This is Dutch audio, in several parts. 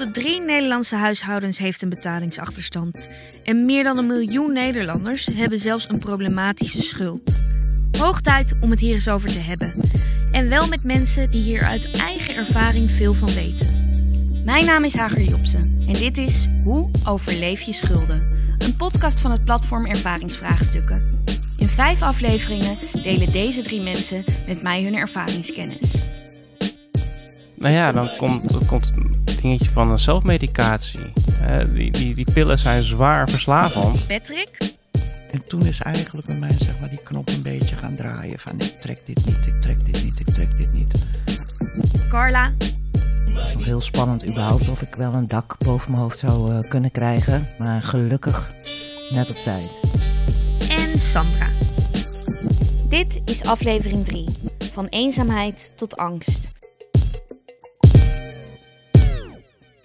de drie Nederlandse huishoudens heeft een betalingsachterstand. En meer dan een miljoen Nederlanders hebben zelfs een problematische schuld. Hoog tijd om het hier eens over te hebben. En wel met mensen die hier uit eigen ervaring veel van weten. Mijn naam is Hager Jobsen en dit is Hoe overleef je schulden? Een podcast van het platform Ervaringsvraagstukken. In vijf afleveringen delen deze drie mensen met mij hun ervaringskennis. Nou ja, dan komt, komt dingetje van een zelfmedicatie. Uh, die, die, die pillen zijn zwaar verslavend. Patrick, En toen is eigenlijk bij mij zeg maar, die knop een beetje gaan draaien. Van ik trek dit niet, ik trek dit niet, ik trek dit niet. Carla, Nog heel spannend überhaupt of ik wel een dak boven mijn hoofd zou eh, kunnen krijgen. Maar gelukkig net op tijd. en Sandra. Dit is aflevering 3, van eenzaamheid tot angst.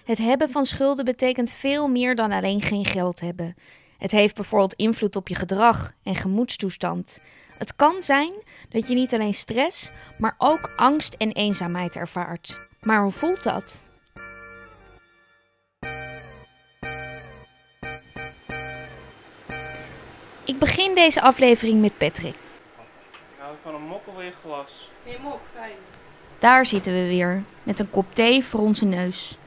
Het hebben van schulden betekent veel meer dan alleen geen geld hebben. Het heeft bijvoorbeeld invloed op je gedrag en gemoedstoestand. Het kan zijn dat je niet alleen stress, maar ook angst en eenzaamheid ervaart. Maar hoe voelt dat? Ik begin deze aflevering met Patrick. Hou je van een mok of een glas? Daar zitten we weer, met een kop thee voor onze neus.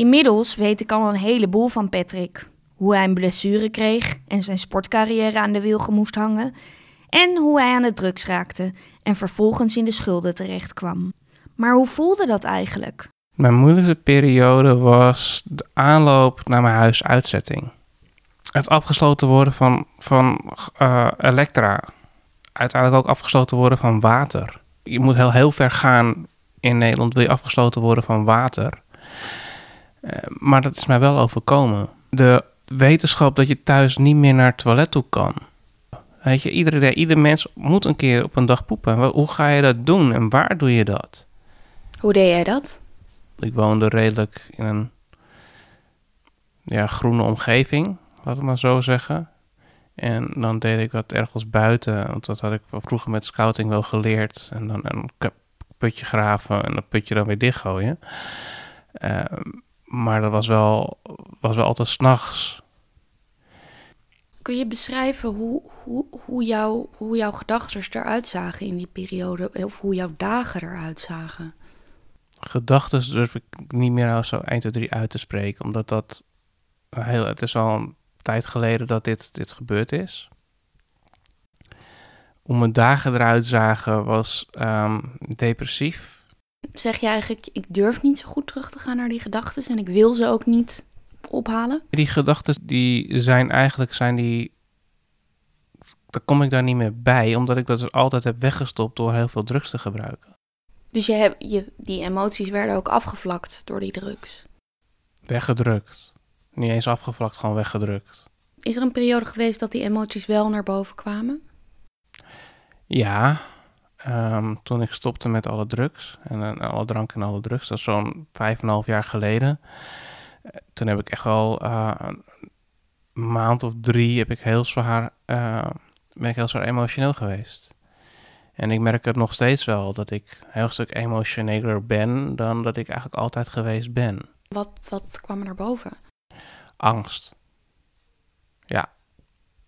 Inmiddels weet ik al een heleboel van Patrick. Hoe hij een blessure kreeg en zijn sportcarrière aan de wilgen moest hangen. En hoe hij aan de drugs raakte en vervolgens in de schulden terecht kwam. Maar hoe voelde dat eigenlijk? Mijn moeilijkste periode was de aanloop naar mijn huisuitzetting. Het afgesloten worden van, van eh, elektra. Uiteindelijk ook afgesloten worden van water. Je moet heel, heel ver gaan in Nederland, wil je afgesloten worden van water. Eh, maar dat is mij wel overkomen. De wetenschap dat je thuis niet meer naar het toilet toe kan. Weet je, iedere, ieder mens moet een keer op een dag poepen. Hoe ga je dat doen en waar doe je dat? Hoe deed jij dat? Ik woonde redelijk in een ja, groene omgeving, laat het maar zo zeggen. En dan deed ik dat ergens buiten, want dat had ik vroeger met scouting wel geleerd. En dan een putje graven en dat putje dan weer dichtgooien. Ehm, maar dat was wel, was wel altijd s'nachts. Kun je beschrijven hoe, hoe, hoe, jouw, hoe jouw gedachten eruit zagen in die periode? Of hoe jouw dagen eruit zagen? Gedachten durf ik niet meer zo 1, 2, 3 uit te spreken, omdat dat heel, het is al een tijd geleden dat dit, dit gebeurd is. Hoe mijn dagen eruit zagen was ehm, depressief. Zeg je eigenlijk, ik durf niet zo goed terug te gaan naar die gedachten en ik wil ze ook niet ophalen? Die gedachten die zijn eigenlijk zijn die. Daar kom ik daar niet meer bij, omdat ik dat dus altijd heb weggestopt door heel veel drugs te gebruiken. Dus je hebt, je, die emoties werden ook afgevlakt door die drugs. Weggedrukt. Niet eens afgevlakt, gewoon weggedrukt. Is er een periode geweest dat die emoties wel naar boven kwamen? Ja, ehm, toen ik stopte met alle drugs en, en alle drank en alle drugs, dat is zo'n vijf en een half jaar geleden. Eh, Toen heb ik echt wel eh, een maand of drie heb ik heel zwaar, eh, ben ik heel zwaar emotioneel geweest. En ik merk het nog steeds wel dat ik een heel stuk emotioneler ben dan dat ik eigenlijk altijd geweest ben. Wat, wat kwam er naar boven? Angst. Ja,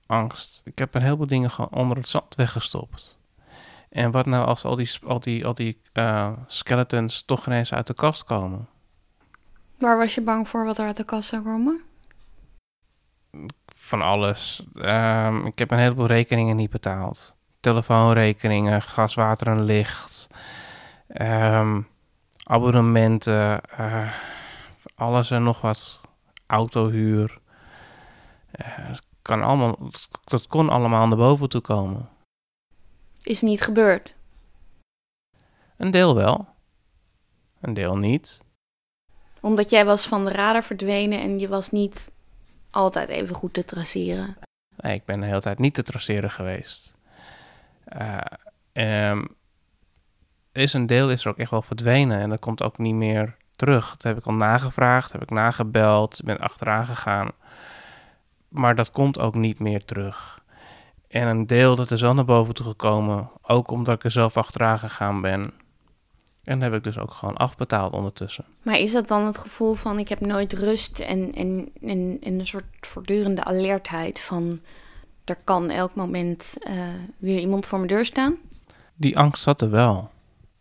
angst. Ik heb een heleboel dingen gewoon onder het zand weggestopt. En wat nou als al die, al die, al die eh, skeletons toch ineens uit de kast komen? Waar was je bang voor wat er uit de kast zou komen? Van alles. Ehm, ik heb een heleboel rekeningen niet betaald. Telefoonrekeningen, gas, water en licht. ehm, abonnementen. eh, alles en nog wat. Autohuur. Eh, kan allemaal, dat kon allemaal naar boven toe komen. Is niet gebeurd. Een deel wel. Een deel niet. Omdat jij was van de radar verdwenen en je was niet altijd even goed te traceren. Nee, ik ben de hele tijd niet te traceren geweest. Er is een deel is er ook echt wel verdwenen en dat komt ook niet meer terug. Dat heb ik al nagevraagd, heb ik nagebeld, ben achteraan gegaan. Maar dat komt ook niet meer terug. En een deel dat is wel naar boven toe gekomen, ook omdat ik er zelf achteraan gegaan ben. En heb ik dus ook gewoon afbetaald ondertussen. Maar is dat dan het gevoel van ik heb nooit rust en, en, en, en een soort voortdurende alertheid van er kan elk moment uh, weer iemand voor mijn deur staan? Die angst zat er wel.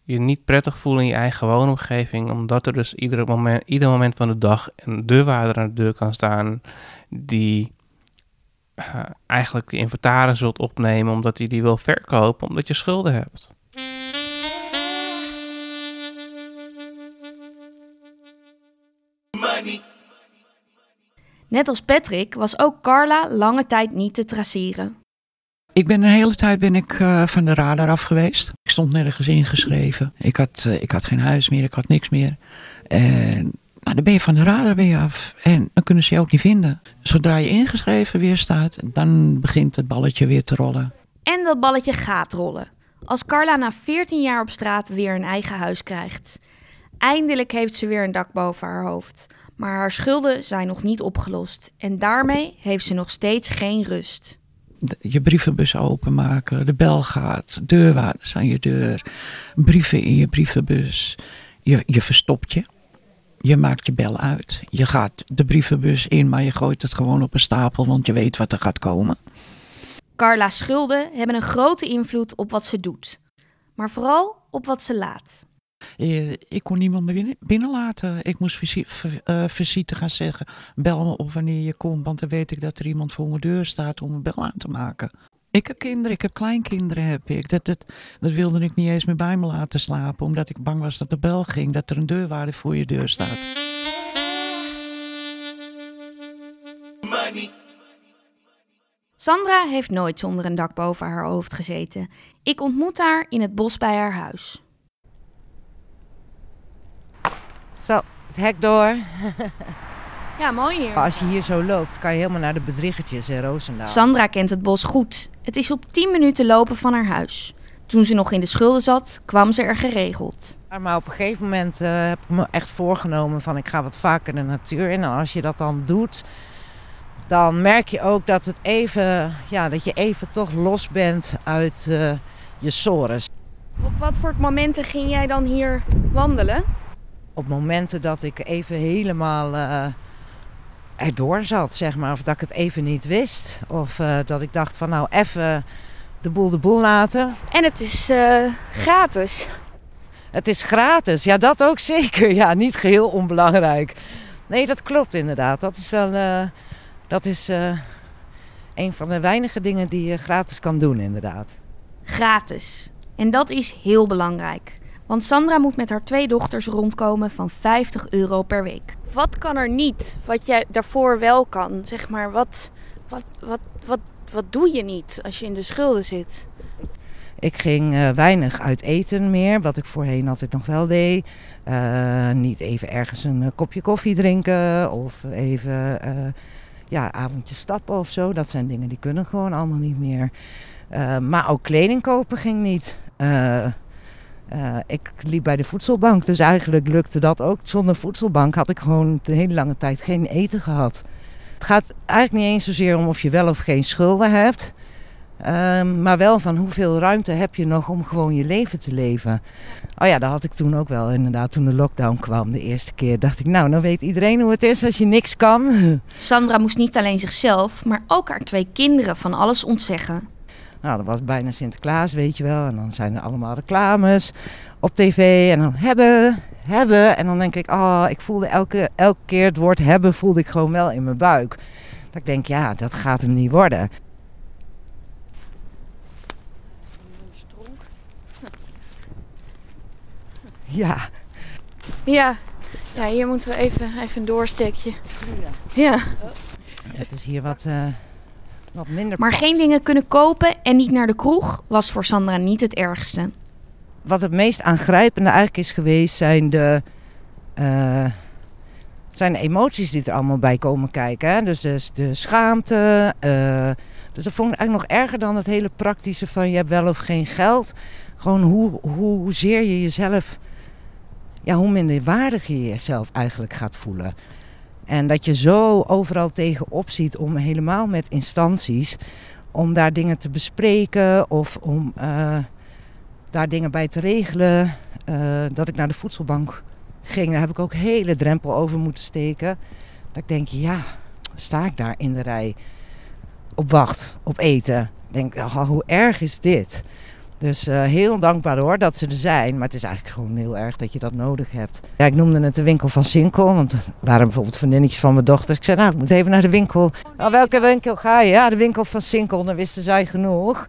Je niet prettig voelen in je eigen woonomgeving, omdat er dus ieder moment, ieder moment van de dag een deurwaarder aan de deur kan staan die uh, eigenlijk de inventaris zult opnemen omdat hij die wil verkopen, omdat je schulden hebt. Net als Patrick was ook Carla lange tijd niet te traceren. Ik ben een hele tijd ben ik, uh, van de radar af geweest. Ik stond nergens ingeschreven. Ik had, uh, ik had geen huis meer, ik had niks meer. En nou, dan ben je van de radar weer af. En dan kunnen ze je ook niet vinden. Zodra je ingeschreven weer staat, dan begint het balletje weer te rollen. En dat balletje gaat rollen. Als Carla na 14 jaar op straat weer een eigen huis krijgt. Eindelijk heeft ze weer een dak boven haar hoofd. Maar haar schulden zijn nog niet opgelost. En daarmee heeft ze nog steeds geen rust. Je brievenbus openmaken, de bel gaat, deurwaarders aan je deur, brieven in je brievenbus. Je, je verstopt je. Je maakt je bel uit. Je gaat de brievenbus in, maar je gooit het gewoon op een stapel, want je weet wat er gaat komen. Carla's schulden hebben een grote invloed op wat ze doet. Maar vooral op wat ze laat. Eh, ik kon niemand meer binnen, binnenlaten. Ik moest visite, uh, gaan zeggen. Bel me op wanneer je komt, want dan weet ik dat er iemand voor mijn deur staat om een bel aan te maken. Ik heb kinderen, ik heb kleinkinderen heb ik. Dat, dat, dat wilde ik niet eens meer bij me laten slapen, omdat ik bang was dat de bel ging, dat er een deurwaarder voor je deur staat. Money. Sandra heeft nooit zonder een dak boven haar hoofd gezeten. Ik ontmoet haar in het bos bij haar huis. Zo, het hek door. Ja, mooi hier. Als je hier zo loopt, kan je helemaal naar de bedriggetjes in Roosendaal. Sandra kent het bos goed. Het is op 10 minuten lopen van haar huis. Toen ze nog in de schulden zat, kwam ze er geregeld. Maar op een gegeven moment uh, heb ik me echt voorgenomen van ik ga wat vaker de natuur in. En als je dat dan doet, dan merk je ook dat, het even, ja, dat je even toch los bent uit uh, je sores. Op wat voor momenten ging jij dan hier wandelen? Op momenten dat ik even helemaal uh, erdoor zat, zeg maar. Of dat ik het even niet wist. Of uh, dat ik dacht van nou even de boel de boel laten. En het is uh, gratis. Het is gratis, ja dat ook zeker. Ja, niet geheel onbelangrijk. Nee, dat klopt inderdaad. Dat is wel dat is een van de weinige dingen die je gratis kan doen inderdaad. Gratis. En dat is heel belangrijk. Want Sandra moet met haar twee dochters rondkomen van 50 euro per week. Wat kan er niet wat jij daarvoor wel kan? Zeg maar, wat, wat, wat, wat, wat doe je niet als je in de schulden zit? Ik ging uh, weinig uit eten meer, wat ik voorheen altijd nog wel deed. Uh, niet even ergens een uh, kopje koffie drinken of even ja, avondje stappen of zo. Dat zijn dingen die kunnen gewoon allemaal niet meer. maar ook kleding kopen ging niet. Uh, ik liep bij de voedselbank, dus eigenlijk lukte dat ook. Zonder voedselbank had ik gewoon een hele lange tijd geen eten gehad. Het gaat eigenlijk niet eens zozeer om of je wel of geen schulden hebt. Uh, maar wel van hoeveel ruimte heb je nog om gewoon je leven te leven. Oh ja, dat had ik toen ook wel inderdaad. Toen de lockdown kwam de eerste keer dacht ik... nou, dan weet iedereen hoe het is als je niks kan. Sandra moest niet alleen zichzelf, maar ook haar twee kinderen van alles ontzeggen. Nou, dat was bijna Sinterklaas, weet je wel. En dan zijn er allemaal reclames op tv. En dan hebben, hebben. En dan denk ik, oh, ik voelde elke, elke keer het woord hebben, voelde ik gewoon wel in mijn buik. Dat ik denk, ja, dat gaat hem niet worden. Ja. Ja. Ja, hier moeten we even, even een doorstekje. Ja. Het is hier wat... Uh, wat minder maar geen dingen kunnen kopen en niet naar de kroeg was voor Sandra niet het ergste. Wat het meest aangrijpende eigenlijk is geweest zijn de, uh, zijn de emoties die er allemaal bij komen kijken. Hè? Dus, dus de schaamte. Uh, dus dat vond ik eigenlijk nog erger dan het hele praktische van je hebt wel of geen geld. Gewoon hoe, hoe, hoezeer je jezelf, ja, hoe minder waardig je jezelf eigenlijk gaat voelen. En dat je zo overal tegenop ziet om helemaal met instanties, om daar dingen te bespreken of om uh, daar dingen bij te regelen. eh, dat ik naar de voedselbank ging. Daar heb ik ook hele drempel over moeten steken. Dat ik denk, ja, sta ik daar in de rij op wacht, op eten. Ik denk, oh, hoe erg is dit? Dus uh, heel dankbaar hoor dat ze er zijn. Maar het is eigenlijk gewoon heel erg dat je dat nodig hebt. Ja, ik noemde het de winkel van Sinkel. Want er waren bijvoorbeeld vriendinnetjes van mijn dochters. Ik zei, nou, ik moet even naar de winkel. Oh, welke winkel ga je? Ja, de winkel van Sinkel. Dan wisten zij genoeg.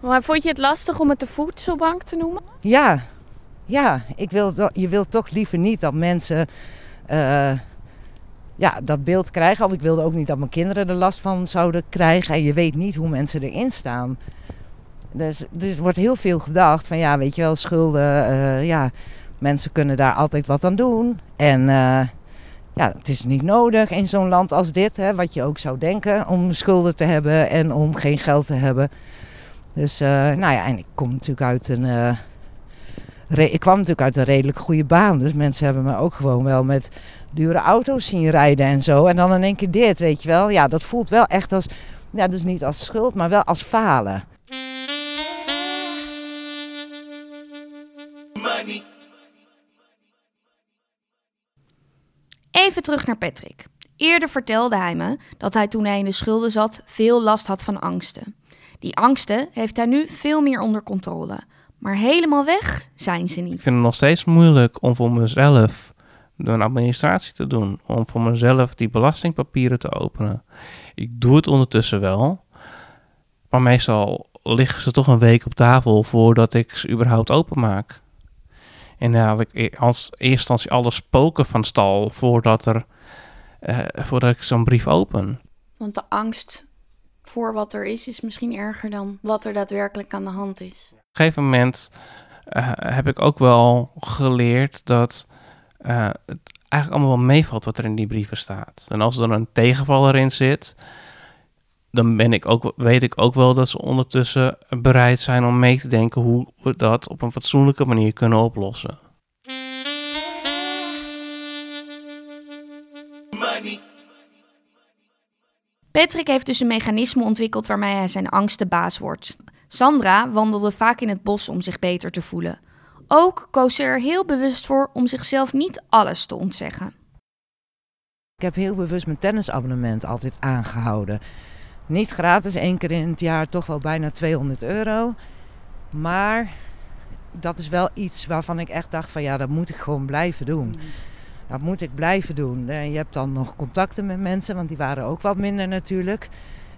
Maar vond je het lastig om het de voedselbank te noemen? Ja, ja. Ik wil, je wilt toch liever niet dat mensen... Uh, ja, dat beeld krijgen. Of ik wilde ook niet dat mijn kinderen er last van zouden krijgen. En je weet niet hoe mensen erin staan. Dus, dus wordt heel veel gedacht van ja, weet je wel, schulden. Uh, ja, mensen kunnen daar altijd wat aan doen. En uh, ja, het is niet nodig in zo'n land als dit, hè, wat je ook zou denken, om schulden te hebben en om geen geld te hebben. Dus uh, nou ja, en ik kom natuurlijk uit een. ik kwam natuurlijk uit een redelijk goede baan. Dus mensen hebben me ook gewoon wel met dure auto's zien rijden en zo. En dan in één keer dit, weet je wel. Ja, dat voelt wel echt als. Ja, dus niet als schuld, maar wel als falen. Even terug naar Patrick. Eerder vertelde hij me dat hij toen hij in de schulden zat veel last had van angsten. Die angsten heeft hij nu veel meer onder controle. Maar helemaal weg zijn ze niet. Ik vind het nog steeds moeilijk om voor mezelf een administratie te doen. Om voor mezelf die belastingpapieren te openen. Ik doe het ondertussen wel. Maar meestal liggen ze toch een week op tafel voordat ik ze überhaupt openmaak. En dan had ik e- als eerste instantie alle spoken van stal voordat, er, uh, voordat ik zo'n brief open. Want de angst voor wat er is, is misschien erger dan wat er daadwerkelijk aan de hand is. Op een gegeven moment uh, heb ik ook wel geleerd dat uh, het eigenlijk allemaal wel meevalt wat er in die brieven staat. En als er een tegenvaller in zit, dan ben ik ook, weet ik ook wel dat ze ondertussen bereid zijn om mee te denken hoe we dat op een fatsoenlijke manier kunnen oplossen. Patrick heeft dus een mechanisme ontwikkeld waarmee hij zijn angst de baas wordt. Sandra wandelde vaak in het bos om zich beter te voelen. Ook koos ze er heel bewust voor om zichzelf niet alles te ontzeggen. Ik heb heel bewust mijn tennisabonnement altijd aangehouden. Niet gratis, één keer in het jaar toch wel bijna 200 euro. Maar dat is wel iets waarvan ik echt dacht van ja, dat moet ik gewoon blijven doen. Mm. Dat moet ik blijven doen. En je hebt dan nog contacten met mensen, want die waren ook wat minder natuurlijk.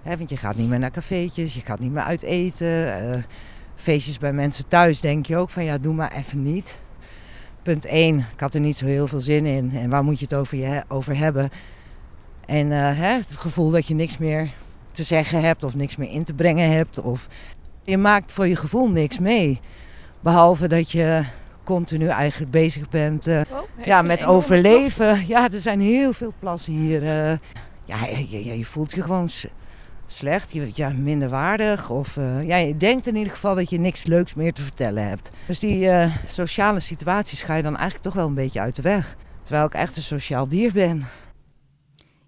want je gaat niet meer naar cafeetjes, je gaat niet meer uit eten. Uh, feestjes bij mensen thuis denk je ook van ja, doe maar even niet. Punt 1, ik had er niet zo heel veel zin in. En waar moet je het over, je, over hebben? En hè, het gevoel dat je niks meer te zeggen hebt of niks meer in te brengen hebt. Of je maakt voor je gevoel niks mee. Behalve dat je continu eigenlijk bezig bent uh, ja, met overleven. Ja, er zijn heel veel plassen hier. Uh, ja, je, je, voelt je gewoon slecht, je, ja, minderwaardig. Of uh, ja, je denkt in ieder geval dat je niks leuks meer te vertellen hebt. Dus die sociale situaties ga je dan eigenlijk toch wel een beetje uit de weg. Terwijl ik echt een sociaal dier ben.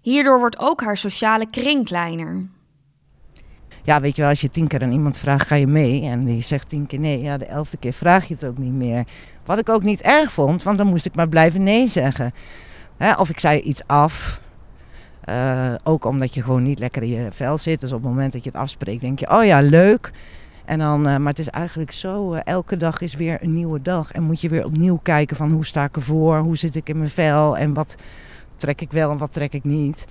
Hierdoor wordt ook haar sociale kring kleiner ja, weet je wel, als je tien keer aan iemand vraagt, ga je mee? En die zegt tien keer nee, ja, de elfde keer vraag je het ook niet meer. Wat ik ook niet erg vond, want dan moest ik maar blijven nee zeggen. Hè, of ik zei iets af. Uh, ook omdat je gewoon niet lekker in je vel zit. Dus op het moment dat je het afspreekt, denk je, oh ja, leuk. En dan, uh, maar het is eigenlijk zo, uh, elke dag is weer een nieuwe dag. En moet je weer opnieuw kijken van hoe sta ik ervoor, hoe zit ik in mijn vel en wat trek ik wel en wat trek ik niet.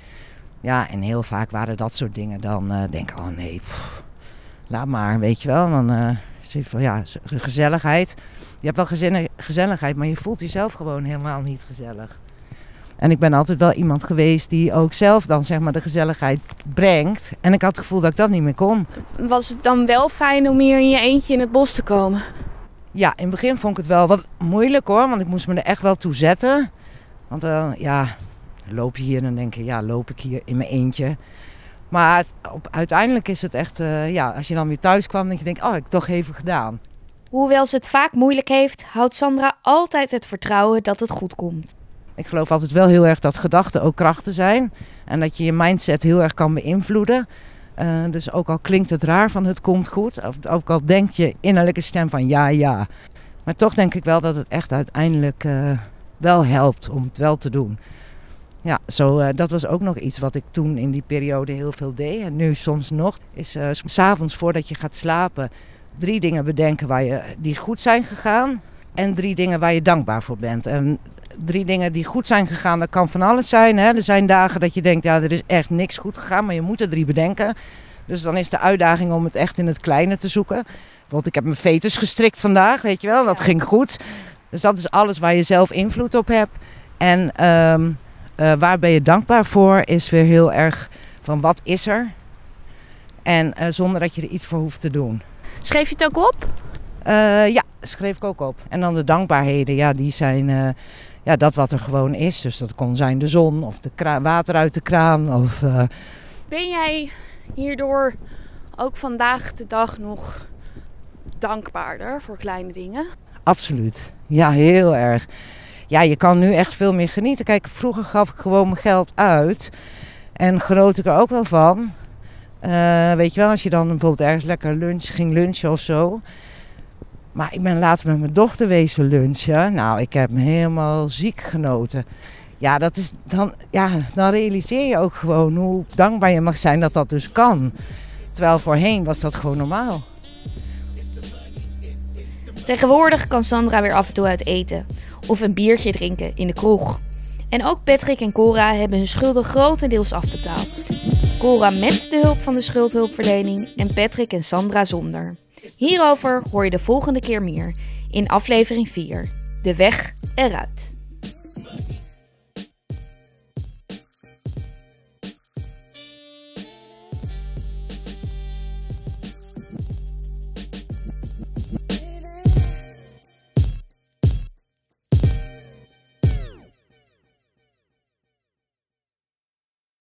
Ja, en heel vaak waren dat soort dingen dan uh, denk ik, oh nee, laat maar, weet je wel. Dan uh, zie je van, ja, gezelligheid. Je hebt wel gezelligheid, maar je voelt jezelf gewoon helemaal niet gezellig. En ik ben altijd wel iemand geweest die ook zelf dan zeg maar de gezelligheid brengt. En ik had het gevoel dat ik dat niet meer kon. Was het dan wel fijn om hier in je eentje in het bos te komen? Ja, in het begin vond ik het wel wat moeilijk hoor, want ik moest me er echt wel toe zetten. Want uh, ja, loop je hier en denk je, ja, loop ik hier in mijn eentje. Maar op, uiteindelijk is het echt, uh, ja, als je dan weer thuis kwam, dat je denkt, oh, ik heb toch even gedaan. Hoewel ze het vaak moeilijk heeft, houdt Sandra altijd het vertrouwen dat het goed komt. Ik geloof altijd wel heel erg dat gedachten ook krachten zijn. En dat je je mindset heel erg kan beïnvloeden. Uh, dus ook al klinkt het raar van het komt goed, of ook al denk je innerlijke stem van ja, ja. Maar toch denk ik wel dat het echt uiteindelijk eh, wel helpt om het wel te doen. Ja, zo, eh, dat was ook nog iets wat ik toen in die periode heel veel deed. En nu soms nog. Is uh, s s'avonds voordat je gaat slapen drie dingen bedenken waar je, die goed zijn gegaan. En drie dingen waar je dankbaar voor bent. En drie dingen die goed zijn gegaan, dat kan van alles zijn. Hè? Er zijn dagen dat je denkt, ja, er is echt niks goed gegaan. Maar je moet er drie bedenken. Dus dan is de uitdaging om het echt in het kleine te zoeken. Want ik heb mijn fetus gestrikt vandaag, weet je wel. Dat ging goed. Dus dat is alles waar je zelf invloed op hebt. En um, uh, waar ben je dankbaar voor is weer heel erg van wat is er? En uh, zonder dat je er iets voor hoeft te doen. Schreef je het ook op? Uh, ja, schreef ik ook op. En dan de dankbaarheden, ja, die zijn ja, dat wat er gewoon is. Dus dat kon zijn de zon of de water uit de kraan. Of, Ben jij hierdoor ook vandaag de dag nog dankbaarder voor kleine dingen? Absoluut. Ja, heel erg. Ja, je kan nu echt veel meer genieten. Kijk, vroeger gaf ik gewoon mijn geld uit. En genoot ik er ook wel van. Uh, weet je wel, als je dan bijvoorbeeld ergens lekker lunch ging lunchen of zo. Maar ik ben laatst met mijn dochter wezen lunchen. Nou, ik heb me helemaal ziek genoten. Ja, dat is dan, ja, dan realiseer je ook gewoon hoe dankbaar je mag zijn dat dat dus kan. Terwijl voorheen was dat gewoon normaal. Tegenwoordig kan Sandra weer af en toe uit eten of een biertje drinken in de kroeg. En ook Patrick en Cora hebben hun schulden grotendeels afbetaald. Cora met de hulp van de schuldhulpverlening en Patrick en Sandra zonder. Hierover hoor je de volgende keer meer in aflevering 4. De weg eruit.